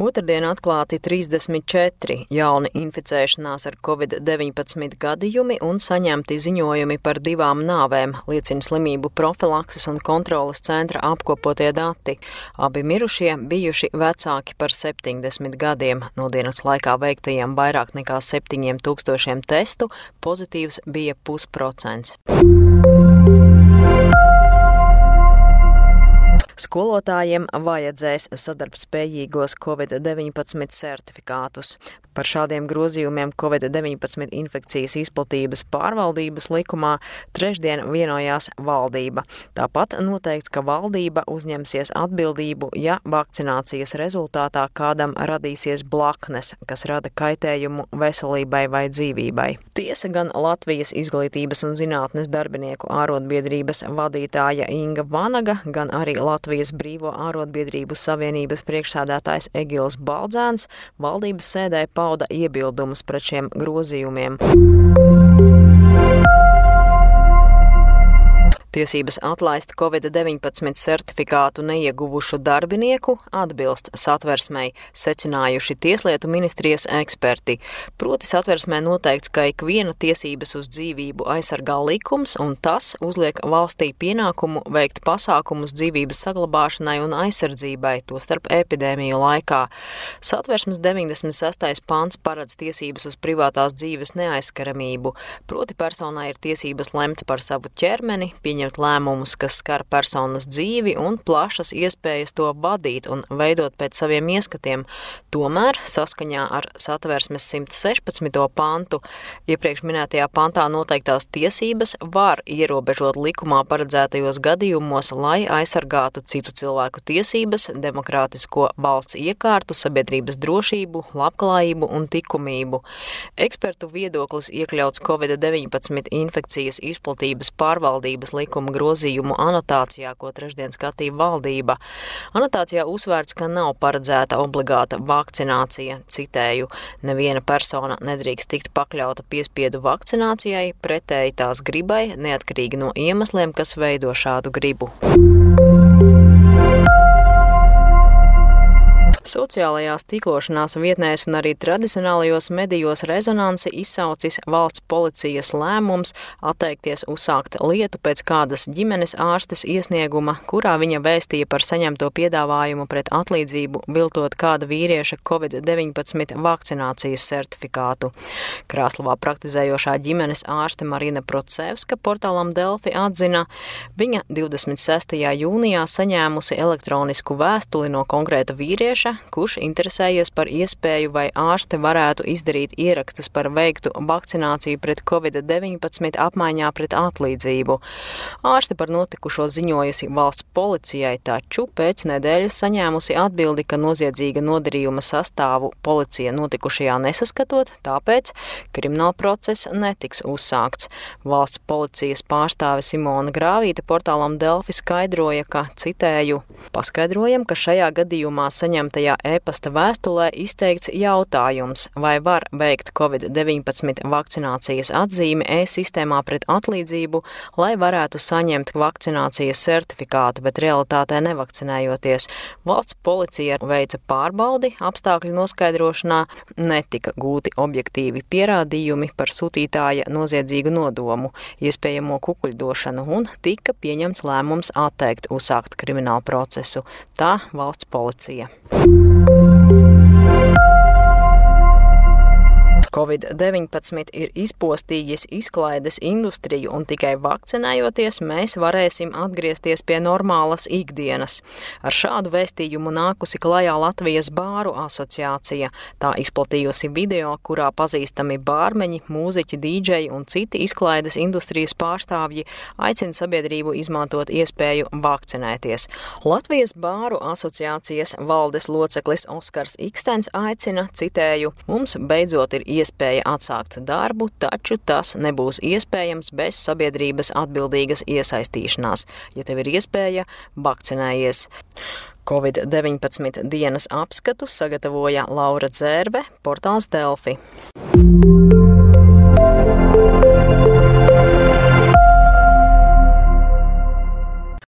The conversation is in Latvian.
Otradien atklāti 34 jauni inficēšanās ar covid-19 gadījumi un saņemti ziņojumi par divām nāvēm, liecina slimību profilakses un kontrolas centra apkopotie dati. Abi mirušie bijuši vecāki par 70 gadiem. No dienas laikā veiktajiem vairāk nekā 7000 testu pozitīvs bija pusprocents. Skolotājiem vajadzēs sadarbspējīgos Covid-19 certifikātus. Par šādiem grozījumiem Covid-19 infekcijas izplatības pārvaldības likumā trešdien vienojās valdība. Tāpat noteikts, ka valdība uzņemsies atbildību, ja vakcinācijas rezultātā kādam radīsies blaknes, kas rada kaitējumu veselībai vai dzīvībai. Tiesa gan Latvijas izglītības un zinātnes darbinieku ārotbiedrības vadītāja Inga Vanaga, gan arī Latvijas Brīvo ārotbiedrību savienības priekšsādātājs Egils Baldzēns valdības sēdē pauda iebildumus pret šiem grozījumiem. Tiesības atlaist Covid-19 certifikātu neieguvušu darbinieku atbilst satversmei, secinājuši Tieslietu ministrijas eksperti. Proti satversmē noteikts, ka ikviena tiesības uz dzīvību aizsargā likums, un tas uzliek valstī pienākumu veikt pasākumus dzīvības saglabāšanai un aizsardzībai, tostarp epidēmiju laikā. Satversmes 96. pants paredz tiesības uz privātās dzīves neaizskaramību, proti personai ir tiesības lemt par savu ķermeni, pieņemt pieņemt lēmumus, kas skar personas dzīvi un plašas iespējas to vadīt un veidot pēc saviem ieskatiem. Tomēr, saskaņā ar satversmes 116. pantu, iepriekš minētajā pantā noteiktās tiesības var ierobežot likumā paredzētajos gadījumos, lai aizsargātu citu cilvēku tiesības, demokrātisko valsts iekārtu, sabiedrības drošību, labklājību un likumību. Ekspertu viedoklis iekļauts Covid-19 infekcijas izplatības pārvaldības likumā likuma grozījumu anotācijā, ko trešdien skatīja valdība. Anotācijā uzsvērts, ka nav paredzēta obligāta vakcinācija. Citēju, neviena persona nedrīkst tikt pakļauta piespiedu vakcinācijai pretēji tās gribai, neatkarīgi no iemesliem, kas veido šādu gribu. Sociālajās tīklošanās vietnēs un arī tradicionālajos medijos rezonanci izsaucis valsts policijas lēmums atteikties uzsākt lietu pēc kādas ģimenes ārstes iesnieguma, kurā viņa vēstīja par saņemto piedāvājumu pret atlīdzību viltot kāda vīrieša Covid-19 vakcinācijas certifikātu. Krāslavā praktizējošā ģimenes ārste Marina Procevska portālam Delfi atzina, viņa 26. jūnijā saņēmusi elektronisku vēstuli no konkrēta vīrieša, kurš interesējies par iespēju, vai ārste varētu izdarīt ierakstus par veiktu vakcināciju pret covid-19 apmaiņā pret atlīdzību. Ārste par notikušo ziņojusi valsts policijai, taču pēc nedēļas saņēmusi atbildi, ka noziedzīga nodarījuma sastāvu policija notikušajā nesaskatot, tāpēc krimināla process netiks uzsākts. Valsts policijas pārstāve Simona Grāvīte portālam Delfi skaidroja, ka, citēju, paskaidrojam, ka šajā gadījumā saņemta rakstītajā e-pasta vēstulē izteikts jautājums, vai var veikt Covid-19 vakcinācijas atzīmi e-sistēmā pret atlīdzību, lai varētu saņemt vakcinācijas certifikātu, bet realitātē nevakcinējoties. Valsts policija veica pārbaudi apstākļu noskaidrošanā, netika gūti objektīvi pierādījumi par sūtītāja noziedzīgu nodomu, iespējamo kukuļdošanu un tika pieņemts lēmums atteikt uzsākt kriminālu procesu. Tā valsts policija. Covid-19 ir izpostījis izklaides industriju, un tikai vakcinējoties mēs varēsim atgriezties pie normālas ikdienas. Ar šādu vēstījumu nākusi klajā Latvijas bāru asociācija. Tā izplatījusi video, kurā pazīstami bārmeņi, mūziķi, dīdžeji un citi izklaides industrijas pārstāvji aicina sabiedrību izmantot iespēju vakcinēties. Latvijas bāru asociācijas valdes loceklis Oskars Ikstens aicina, citēju, mums beidzot ir iespēja iespēja atsākt darbu, taču tas nebūs iespējams bez sabiedrības atbildīgas iesaistīšanās. Ja tev ir iespēja, vakcinējies. Covid-19 dienas apskatu sagatavoja Laura Dzērve, portāls Delfi.